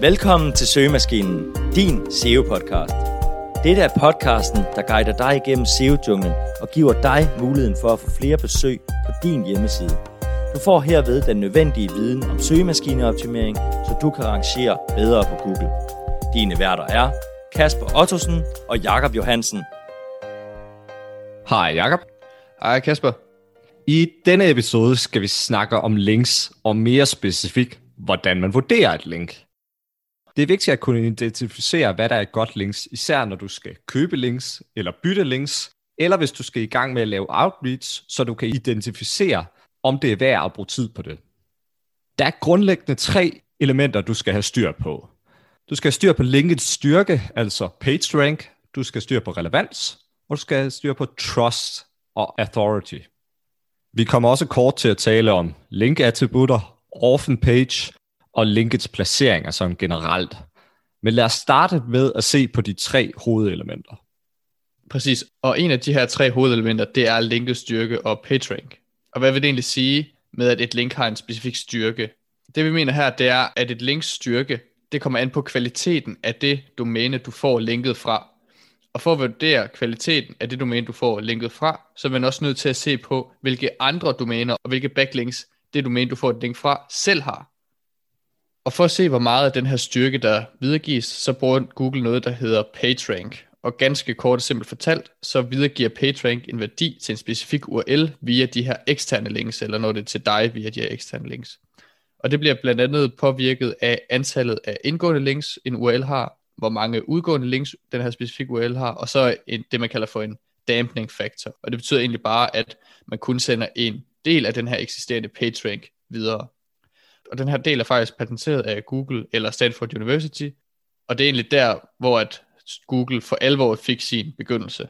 Velkommen til Søgemaskinen, din SEO-podcast. Dette er podcasten, der guider dig igennem SEO-junglen og giver dig muligheden for at få flere besøg på din hjemmeside. Du får herved den nødvendige viden om søgemaskineoptimering, så du kan rangere bedre på Google. Dine værter er Kasper Ottosen og Jakob Johansen. Hej Jakob. Hej Kasper. I denne episode skal vi snakke om links, og mere specifikt, hvordan man vurderer et link. Det er vigtigt at kunne identificere, hvad der er et godt links, især når du skal købe links eller bytte links, eller hvis du skal i gang med at lave outreach, så du kan identificere, om det er værd at bruge tid på det. Der er grundlæggende tre elementer, du skal have styr på. Du skal have styr på linkets styrke, altså page rank, du skal have styr på relevans, og du skal have styr på trust og authority. Vi kommer også kort til at tale om link-attributter, orphan page og linkets placeringer som generelt. Men lad os starte med at se på de tre hovedelementer. Præcis, og en af de her tre hovedelementer, det er linkets styrke og PageRank. Og hvad vil det egentlig sige med, at et link har en specifik styrke? Det vi mener her, det er, at et links styrke, det kommer an på kvaliteten af det domæne, du får linket fra. Og for at vurdere kvaliteten af det domæne, du får linket fra, så er man også nødt til at se på, hvilke andre domæner og hvilke backlinks det domæne, du får et link fra, selv har. Og for at se, hvor meget af den her styrke, der videregives, så bruger Google noget, der hedder PageRank. Og ganske kort og simpelt fortalt, så videregiver PageRank en værdi til en specifik URL via de her eksterne links, eller når det er til dig via de her eksterne links. Og det bliver blandt andet påvirket af antallet af indgående links, en URL har, hvor mange udgående links den her specifikke URL har, og så en, det, man kalder for en dampening factor. Og det betyder egentlig bare, at man kun sender en del af den her eksisterende PageRank videre. Og den her del er faktisk patenteret af Google eller Stanford University, og det er egentlig der, hvor at Google for alvor fik sin begyndelse.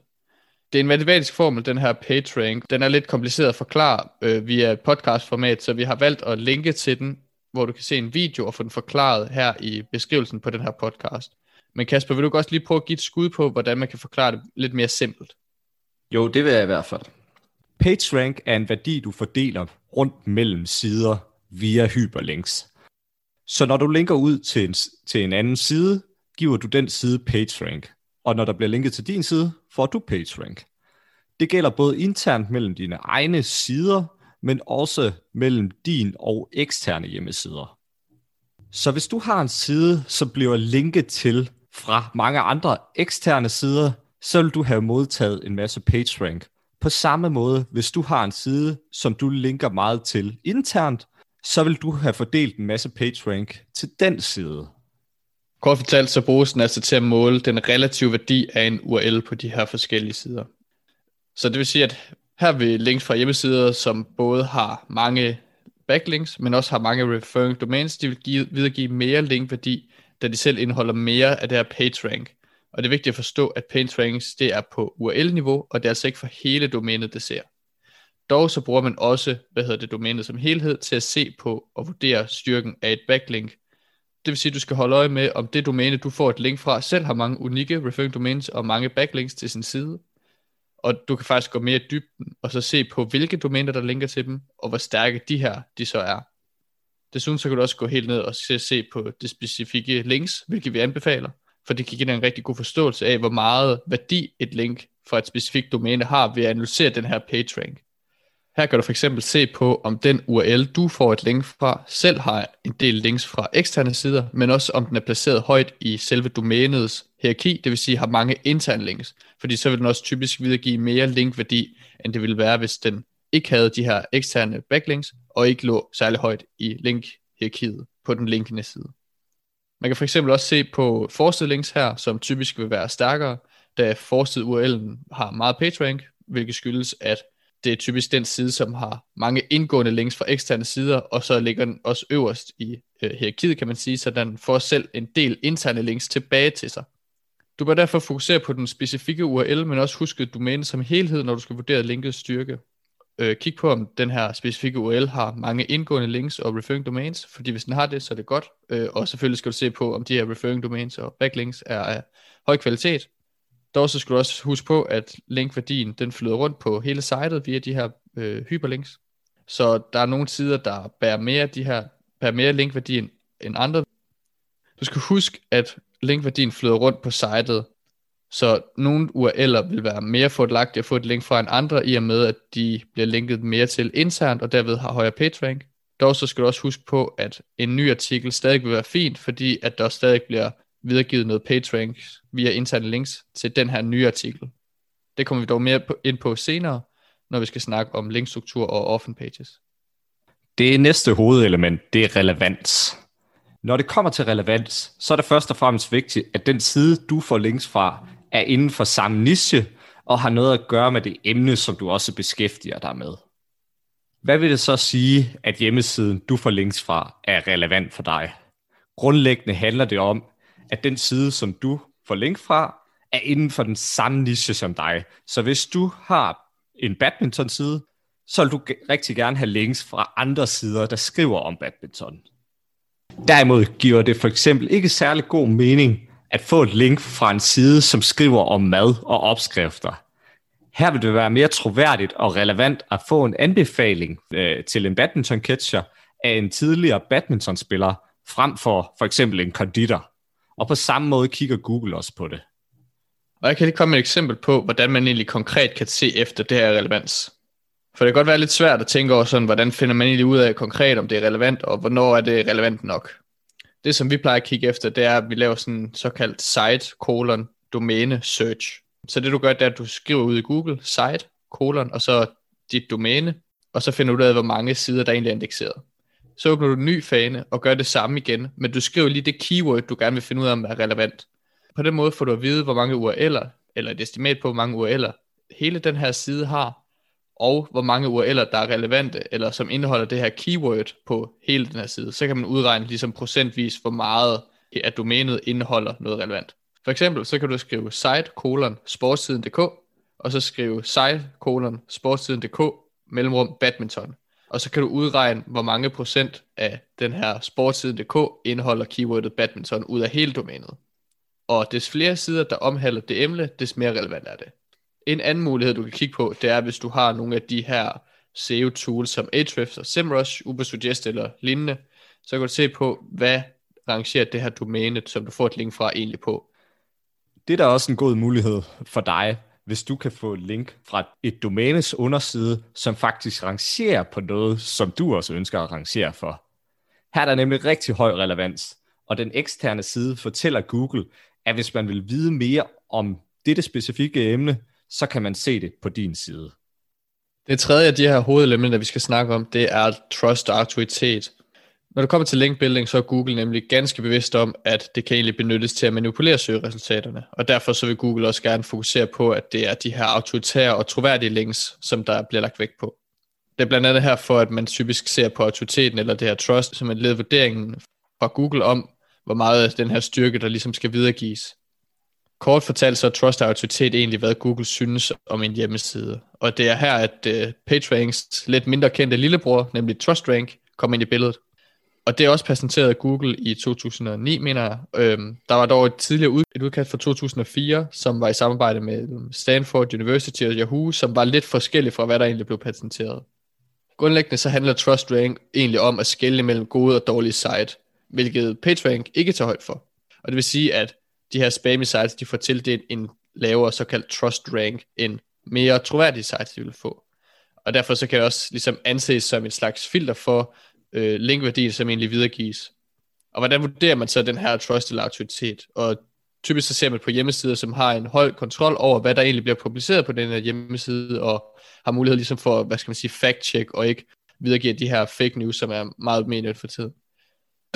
Det er en matematisk formel, den her PageRank. Den er lidt kompliceret at forklare øh, via et podcastformat, så vi har valgt at linke til den, hvor du kan se en video og få den forklaret her i beskrivelsen på den her podcast. Men Kasper, vil du også lige prøve at give et skud på, hvordan man kan forklare det lidt mere simpelt? Jo, det vil jeg i hvert fald. PageRank er en værdi, du fordeler rundt mellem sider via hyperlinks. Så når du linker ud til en, til en anden side, giver du den side PageRank. Og når der bliver linket til din side, får du PageRank. Det gælder både internt mellem dine egne sider, men også mellem din og eksterne hjemmesider. Så hvis du har en side, som bliver linket til fra mange andre eksterne sider, så vil du have modtaget en masse PageRank. På samme måde, hvis du har en side, som du linker meget til internt, så vil du have fordelt en masse PageRank til den side. Kort fortalt, så bruges den altså til at måle den relative værdi af en URL på de her forskellige sider. Så det vil sige, at her vil links fra hjemmesider, som både har mange backlinks, men også har mange referring domains, de vil give, videregive mere linkværdi, da de selv indeholder mere af det her PageRank. Og det er vigtigt at forstå, at PageRanks det er på URL-niveau, og det er altså ikke for hele domænet, det ser. Dog så bruger man også, hvad hedder det, domænet som helhed, til at se på og vurdere styrken af et backlink. Det vil sige, at du skal holde øje med, om det domæne, du får et link fra, selv har mange unikke referring domains og mange backlinks til sin side. Og du kan faktisk gå mere i dybden, og så se på, hvilke domæner, der linker til dem, og hvor stærke de her, de så er. Desuden så kan du også gå helt ned og se, se på det specifikke links, hvilket vi anbefaler, for det kan give dig en rigtig god forståelse af, hvor meget værdi et link fra et specifikt domæne har ved at analysere den her PageRank. Her kan du for eksempel se på, om den URL, du får et link fra, selv har en del links fra eksterne sider, men også om den er placeret højt i selve domænets hierarki, det vil sige har mange interne links, fordi så vil den også typisk videregive mere linkværdi, end det ville være, hvis den ikke havde de her eksterne backlinks, og ikke lå særlig højt i linkhierarkiet på den linkende side. Man kan for eksempel også se på forsted links her, som typisk vil være stærkere, da forsted URL'en har meget PageRank, hvilket skyldes, at det er typisk den side, som har mange indgående links fra eksterne sider, og så ligger den også øverst i øh, hierarkiet, kan man sige, så den får selv en del interne links tilbage til sig. Du bør derfor fokusere på den specifikke URL, men også huske domænet som helhed, når du skal vurdere linkets styrke. Øh, kig på, om den her specifikke URL har mange indgående links og referring domains, fordi hvis den har det, så er det godt. Øh, og selvfølgelig skal du se på, om de her referring domains og backlinks er af høj kvalitet. Dog så skal du også huske på, at linkværdien den flyder rundt på hele sitet via de her øh, hyperlinks. Så der er nogle sider, der bærer mere, de her, bærer mere linkværdi end, end andre. Du skal huske, at linkværdien flyder rundt på sitet, så nogle URL'er vil være mere fordelagtige at få et link fra en andre, i og med at de bliver linket mere til internt, og derved har højere PageRank. Dog så skal du også huske på, at en ny artikel stadig vil være fint, fordi at der stadig bliver videregivet noget PageRank via interne links til den her nye artikel. Det kommer vi dog mere ind på senere, når vi skal snakke om linkstruktur og often pages. Det næste hovedelement, det er relevans. Når det kommer til relevans, så er det først og fremmest vigtigt, at den side, du får links fra, er inden for samme niche, og har noget at gøre med det emne, som du også beskæftiger dig med. Hvad vil det så sige, at hjemmesiden, du får links fra, er relevant for dig? Grundlæggende handler det om, at den side, som du får link fra, er inden for den samme niche som dig. Så hvis du har en badminton-side, så vil du rigtig gerne have links fra andre sider, der skriver om badminton. Derimod giver det for eksempel ikke særlig god mening at få et link fra en side, som skriver om mad og opskrifter. Her vil det være mere troværdigt og relevant at få en anbefaling øh, til en badminton-catcher af en tidligere badmintonspiller, frem for for eksempel en konditor. Og på samme måde kigger Google også på det. Og jeg kan lige komme med et eksempel på, hvordan man egentlig konkret kan se efter det her relevans. For det kan godt være lidt svært at tænke over sådan, hvordan finder man egentlig ud af konkret, om det er relevant, og hvornår er det relevant nok. Det, som vi plejer at kigge efter, det er, at vi laver sådan en såkaldt site, colon, domæne search. Så det du gør, det er, at du skriver ud i Google, site, colon, og så dit domæne, og så finder du ud af, hvor mange sider, der egentlig er indekseret. Så åbner du en ny fane og gør det samme igen, men du skriver lige det keyword, du gerne vil finde ud af, om er relevant. På den måde får du at vide, hvor mange URL'er, eller et estimat på, hvor mange URL'er hele den her side har, og hvor mange URL'er, der er relevante, eller som indeholder det her keyword på hele den her side. Så kan man udregne ligesom procentvis, hvor meget at domænet indeholder noget relevant. For eksempel, så kan du skrive site colon sportssiden.dk, og så skrive site colon sportssiden.dk mellemrum badminton. Og så kan du udregne, hvor mange procent af den her sportssiden.dk indeholder keywordet badminton ud af hele domænet. Og des flere sider, der omhandler det emne, des mere relevant er det. En anden mulighed, du kan kigge på, det er, hvis du har nogle af de her SEO-tools som Ahrefs og SEMrush, Ubersuggest eller lignende, så kan du se på, hvad rangerer det her domæne, som du får et link fra egentlig på. Det er da også en god mulighed for dig, hvis du kan få et link fra et domænes underside, som faktisk rangerer på noget, som du også ønsker at rangere for. Her er der nemlig rigtig høj relevans, og den eksterne side fortæller Google, at hvis man vil vide mere om dette specifikke emne, så kan man se det på din side. Det tredje af de her hovedelementer, vi skal snakke om, det er trust og autoritet. Når det kommer til linkbuilding, så er Google nemlig ganske bevidst om, at det kan egentlig benyttes til at manipulere søgeresultaterne. Og derfor så vil Google også gerne fokusere på, at det er de her autoritære og troværdige links, som der bliver lagt vægt på. Det er blandt andet her for, at man typisk ser på autoriteten eller det her trust som en led vurderingen fra Google om, hvor meget den her styrke, der ligesom skal videregives. Kort fortalt så er Trust Autoritet egentlig, hvad Google synes om en hjemmeside. Og det er her, at øh, uh, PageRanks lidt mindre kendte lillebror, nemlig TrustRank, kommer ind i billedet. Og det er også præsenteret af Google i 2009, mener jeg. Øhm, der var dog et tidligere ud, et udkast fra 2004, som var i samarbejde med Stanford University og Yahoo, som var lidt forskelligt fra, hvad der egentlig blev patenteret. Grundlæggende så handler TrustRank egentlig om at skelne mellem gode og dårlige site, hvilket PageRank ikke tager højt for. Og det vil sige, at de her spammy sites, de får tildelt en lavere såkaldt trust rank, end mere troværdige sites, de vil få. Og derfor så kan det også ligesom anses som et slags filter for øh, linkværdien, som egentlig videregives. Og hvordan vurderer man så den her trust eller autoritet? Og typisk så ser man på hjemmesider, som har en høj kontrol over, hvad der egentlig bliver publiceret på den her hjemmeside, og har mulighed ligesom for, hvad skal man sige, fact-check, og ikke videregiver de her fake news, som er meget mere for tiden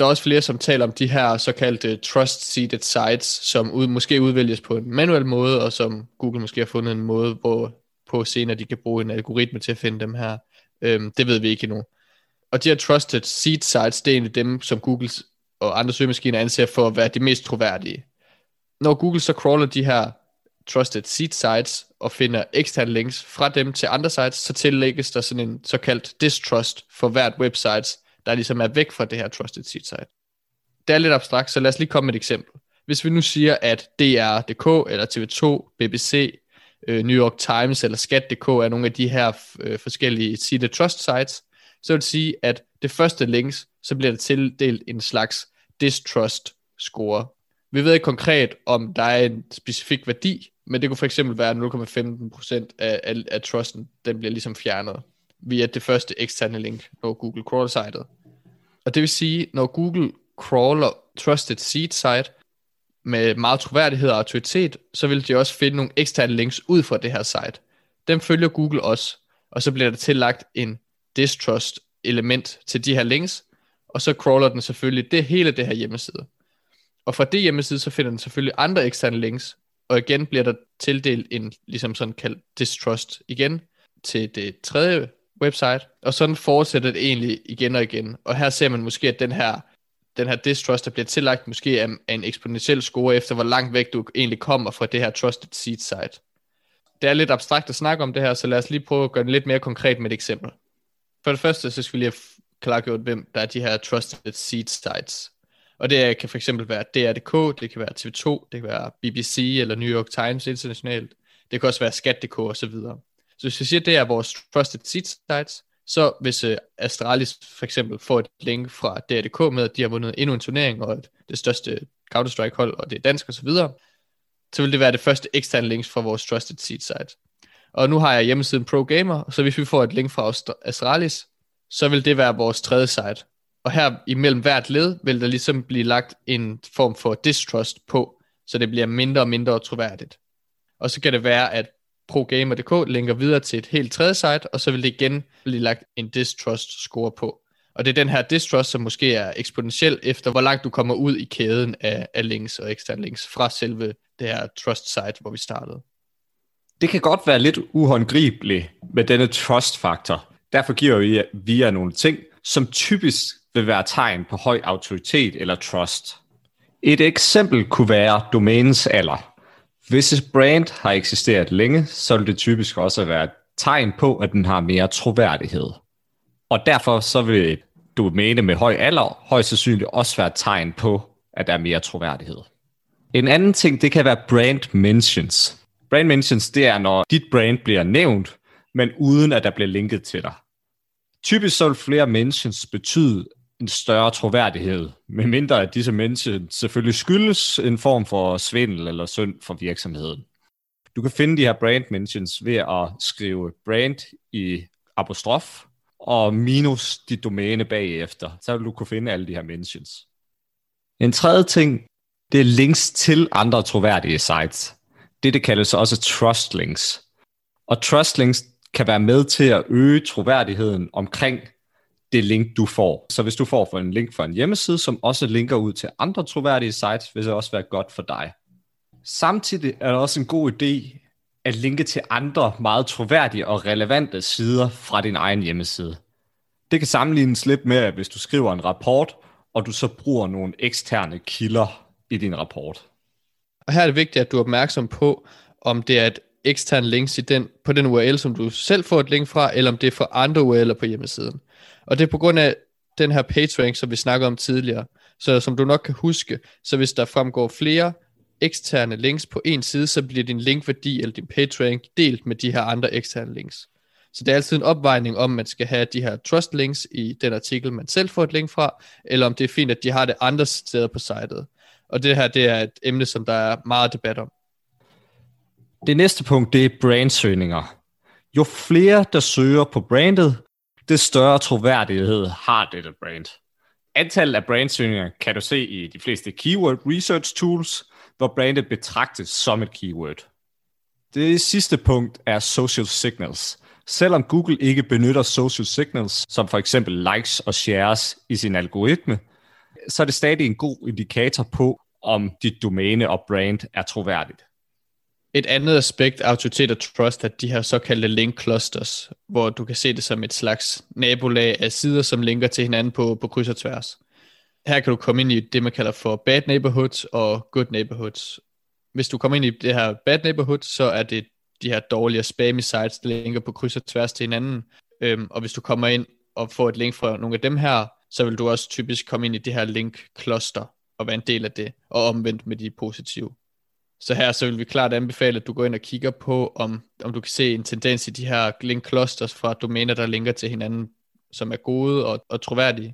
der er også flere, som taler om de her såkaldte trust-seeded sites, som ud, måske udvælges på en manuel måde, og som Google måske har fundet en måde, hvor på senere de kan bruge en algoritme til at finde dem her. Øhm, det ved vi ikke endnu. Og de her trusted seed sites, det er egentlig dem, som Google og andre søgemaskiner anser for at være de mest troværdige. Når Google så crawler de her trusted seed sites og finder eksterne links fra dem til andre sites, så tillægges der sådan en såkaldt distrust for hvert website, der ligesom er væk fra det her trusted seed site. Det er lidt abstrakt, så lad os lige komme med et eksempel. Hvis vi nu siger, at DR.dk eller TV2, BBC, øh, New York Times eller Skat.dk er nogle af de her øh, forskellige seeded trust sites, så vil det sige, at det første links, så bliver der tildelt en slags distrust score. Vi ved ikke konkret, om der er en specifik værdi, men det kunne for eksempel være 0,15% af, af, af trusten, den bliver ligesom fjernet via det første eksterne link, når Google crawler sitet. Og det vil sige, når Google crawler trusted seed site med meget troværdighed og autoritet, så vil de også finde nogle eksterne links ud fra det her site. Dem følger Google også, og så bliver der tillagt en distrust element til de her links, og så crawler den selvfølgelig det hele det her hjemmeside. Og fra det hjemmeside, så finder den selvfølgelig andre eksterne links, og igen bliver der tildelt en ligesom sådan kaldt distrust igen til det tredje website, og sådan fortsætter det egentlig igen og igen. Og her ser man måske, at den her, den her distrust, der bliver tillagt, måske er, er en eksponentiel score efter, hvor langt væk du egentlig kommer fra det her trusted seed site. Det er lidt abstrakt at snakke om det her, så lad os lige prøve at gøre det lidt mere konkret med et eksempel. For det første, så skal vi lige have klargjort, hvem der er de her trusted seed sites. Og det kan for eksempel være DR.dk, det kan være TV2, det kan være BBC eller New York Times internationalt. Det kan også være Skat.dk og så videre. Så hvis vi siger, at det er vores trusted seed sites, så hvis øh, Astralis for eksempel får et link fra DR.dk med, at de har vundet endnu en turnering, og det største Counter-Strike hold, og det er dansk og så videre, så vil det være det første eksterne links fra vores trusted seed site. Og nu har jeg hjemmesiden Pro Gamer, så hvis vi får et link fra Astralis, så vil det være vores tredje site. Og her imellem hvert led vil der ligesom blive lagt en form for distrust på, så det bliver mindre og mindre troværdigt. Og så kan det være, at ProGamer.dk linker videre til et helt tredje site, og så vil det igen blive lagt en distrust score på. Og det er den her distrust, som måske er eksponentiel efter, hvor langt du kommer ud i kæden af, af links og eksterne links fra selve det her trust site, hvor vi startede. Det kan godt være lidt uhåndgribeligt med denne trust-faktor. Derfor giver vi via nogle ting, som typisk vil være tegn på høj autoritet eller trust. Et eksempel kunne være domænens alder. Hvis et brand har eksisteret længe, så vil det typisk også være et tegn på, at den har mere troværdighed. Og derfor så vil et domæne med høj alder højst sandsynligt også være et tegn på, at der er mere troværdighed. En anden ting, det kan være brand mentions. Brand mentions, det er, når dit brand bliver nævnt, men uden at der bliver linket til dig. Typisk så vil flere mentions betyde en større troværdighed, medmindre at disse mentions selvfølgelig skyldes en form for svindel eller synd for virksomheden. Du kan finde de her brand mentions ved at skrive brand i apostrof og minus dit domæne bagefter. Så vil du kunne finde alle de her mentions. En tredje ting, det er links til andre troværdige sites. Det, det kaldes også trust links. Og trust links kan være med til at øge troværdigheden omkring det link, du får. Så hvis du får for en link fra en hjemmeside, som også linker ud til andre troværdige sites, vil det også være godt for dig. Samtidig er det også en god idé at linke til andre meget troværdige og relevante sider fra din egen hjemmeside. Det kan sammenlignes lidt med, at hvis du skriver en rapport, og du så bruger nogle eksterne kilder i din rapport. Og her er det vigtigt, at du er opmærksom på, om det er et ekstern links i den, på den URL, som du selv får et link fra, eller om det er fra andre URL'er på hjemmesiden. Og det er på grund af den her PageRank, som vi snakkede om tidligere. Så som du nok kan huske, så hvis der fremgår flere eksterne links på en side, så bliver din linkværdi eller din PageRank delt med de her andre eksterne links. Så det er altid en opvejning om, man skal have de her trust links i den artikel, man selv får et link fra, eller om det er fint, at de har det andre steder på sitet. Og det her, det er et emne, som der er meget debat om. Det næste punkt, det er brandsøgninger. Jo flere, der søger på brandet, det større troværdighed har dette brand. Antallet af brandsøgninger kan du se i de fleste keyword research tools, hvor brandet betragtes som et keyword. Det sidste punkt er social signals. Selvom Google ikke benytter social signals, som for eksempel likes og shares i sin algoritme, så er det stadig en god indikator på, om dit domæne og brand er troværdigt. Et andet aspekt af autoritet og trust er de her såkaldte link clusters, hvor du kan se det som et slags nabolag af sider, som linker til hinanden på, på kryds og tværs. Her kan du komme ind i det, man kalder for bad neighborhoods og good neighborhoods. Hvis du kommer ind i det her bad neighborhood, så er det de her dårlige spammy sites, der linker på kryds og tværs til hinanden. Øhm, og hvis du kommer ind og får et link fra nogle af dem her, så vil du også typisk komme ind i det her link cluster og være en del af det, og omvendt med de positive. Så her så vil vi klart anbefale, at du går ind og kigger på, om, om du kan se en tendens i de her link clusters fra domæner, der linker til hinanden, som er gode og, og troværdige.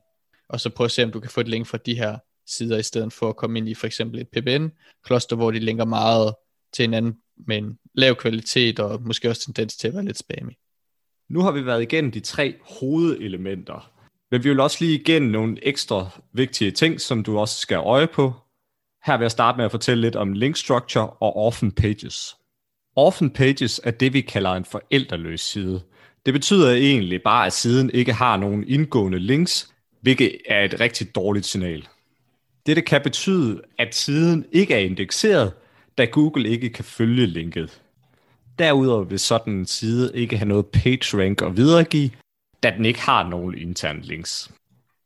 Og så prøv at se, om du kan få et link fra de her sider, i stedet for at komme ind i for eksempel et PBN-kloster, hvor de linker meget til hinanden med en lav kvalitet, og måske også tendens til at være lidt spammy. Nu har vi været igennem de tre hovedelementer, men vi vil også lige igennem nogle ekstra vigtige ting, som du også skal øje på. Her vil jeg starte med at fortælle lidt om link structure og orphan pages. Orphan pages er det, vi kalder en forældreløs side. Det betyder egentlig bare, at siden ikke har nogen indgående links, hvilket er et rigtig dårligt signal. Dette kan betyde, at siden ikke er indekseret, da Google ikke kan følge linket. Derudover vil sådan en side ikke have noget PageRank at videregive, da den ikke har nogen interne links.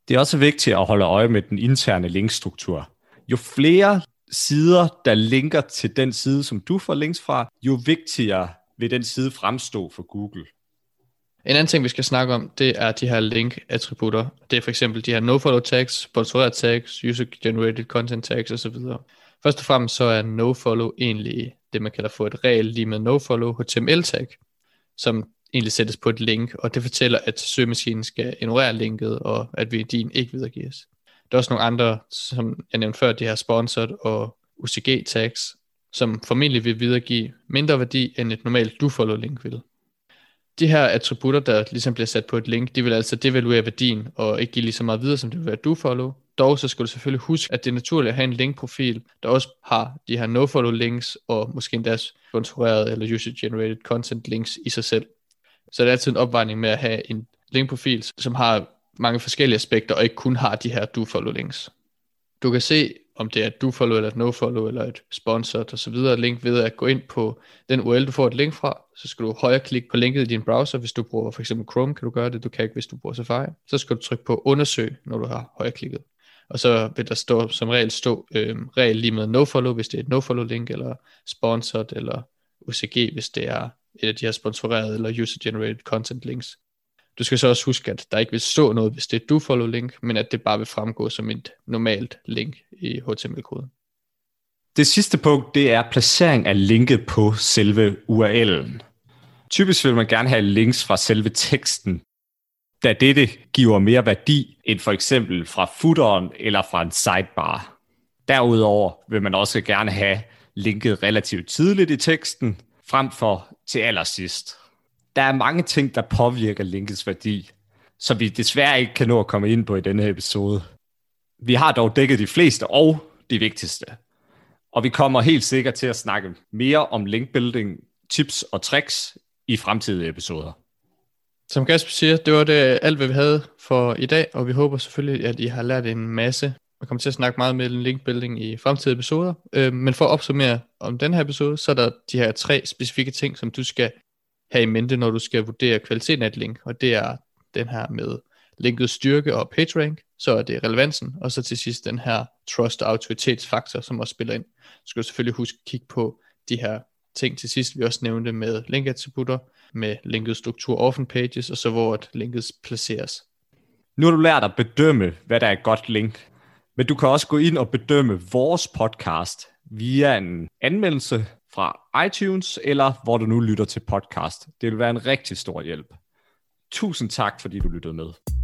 Det er også vigtigt at holde øje med den interne linkstruktur. Jo flere sider, der linker til den side, som du får links fra, jo vigtigere vil den side fremstå for Google. En anden ting, vi skal snakke om, det er de her link-attributter. Det er for eksempel de her nofollow tags, sponsoreret tags, user-generated content tags osv. Først og fremmest så er nofollow egentlig det, man kalder for et regel lige med nofollow HTML-tag, som egentlig sættes på et link, og det fortæller, at søgemaskinen skal ignorere linket, og at din ikke videregives. Der er også nogle andre, som jeg nævnte før, de her sponsored og UCG tags, som formentlig vil videregive mindre værdi, end et normalt dofollow link vil. De her attributter, der ligesom bliver sat på et link, de vil altså devaluere værdien, og ikke give lige så meget videre, som det vil være dofollow. Dog så skal du selvfølgelig huske, at det er naturligt at have en linkprofil, der også har de her nofollow links, og måske endda sponsoreret eller user-generated content links i sig selv. Så det er altid en opvejning med at have en linkprofil, som har mange forskellige aspekter, og ikke kun har de her do-follow links. Du kan se, om det er et do-follow, eller et no-follow, eller et sponsored osv. link ved at gå ind på den URL, du får et link fra, så skal du højreklikke på linket i din browser, hvis du bruger for eksempel Chrome, kan du gøre det, du kan ikke, hvis du bruger Safari. Så skal du trykke på undersøg, når du har højreklikket. Og så vil der stå, som regel stå øh, regel lige med no-follow, hvis det er et no-follow link, eller sponsored, eller UCG, hvis det er et af de her sponsorerede eller user-generated content links. Du skal så også huske, at der ikke vil stå noget, hvis det er du follow link, men at det bare vil fremgå som et normalt link i HTML-koden. Det sidste punkt, det er placering af linket på selve URL'en. Typisk vil man gerne have links fra selve teksten, da dette giver mere værdi end for eksempel fra footeren eller fra en sidebar. Derudover vil man også gerne have linket relativt tidligt i teksten, frem for til allersidst. Der er mange ting, der påvirker linkets værdi, som vi desværre ikke kan nå at komme ind på i denne episode. Vi har dog dækket de fleste og de vigtigste. Og vi kommer helt sikkert til at snakke mere om linkbuilding, tips og tricks i fremtidige episoder. Som Gasper siger, det var det alt, hvad vi havde for i dag, og vi håber selvfølgelig, at I har lært en masse. Man kommer til at snakke meget med linkbuilding i fremtidige episoder. Øh, men for at opsummere om den her episode, så er der de her tre specifikke ting, som du skal have i mente, når du skal vurdere kvaliteten af et link. Og det er den her med linkets styrke og PageRank, så er det relevansen, og så til sidst den her trust og autoritetsfaktor, som også spiller ind. Så skal selvfølgelig huske at kigge på de her ting til sidst, vi også nævnte med linkattributter, med linkets struktur offen pages, og så hvor linket placeres. Nu har du lært at bedømme, hvad der er et godt link. Men du kan også gå ind og bedømme vores podcast via en anmeldelse fra iTunes, eller hvor du nu lytter til podcast. Det vil være en rigtig stor hjælp. Tusind tak, fordi du lyttede med.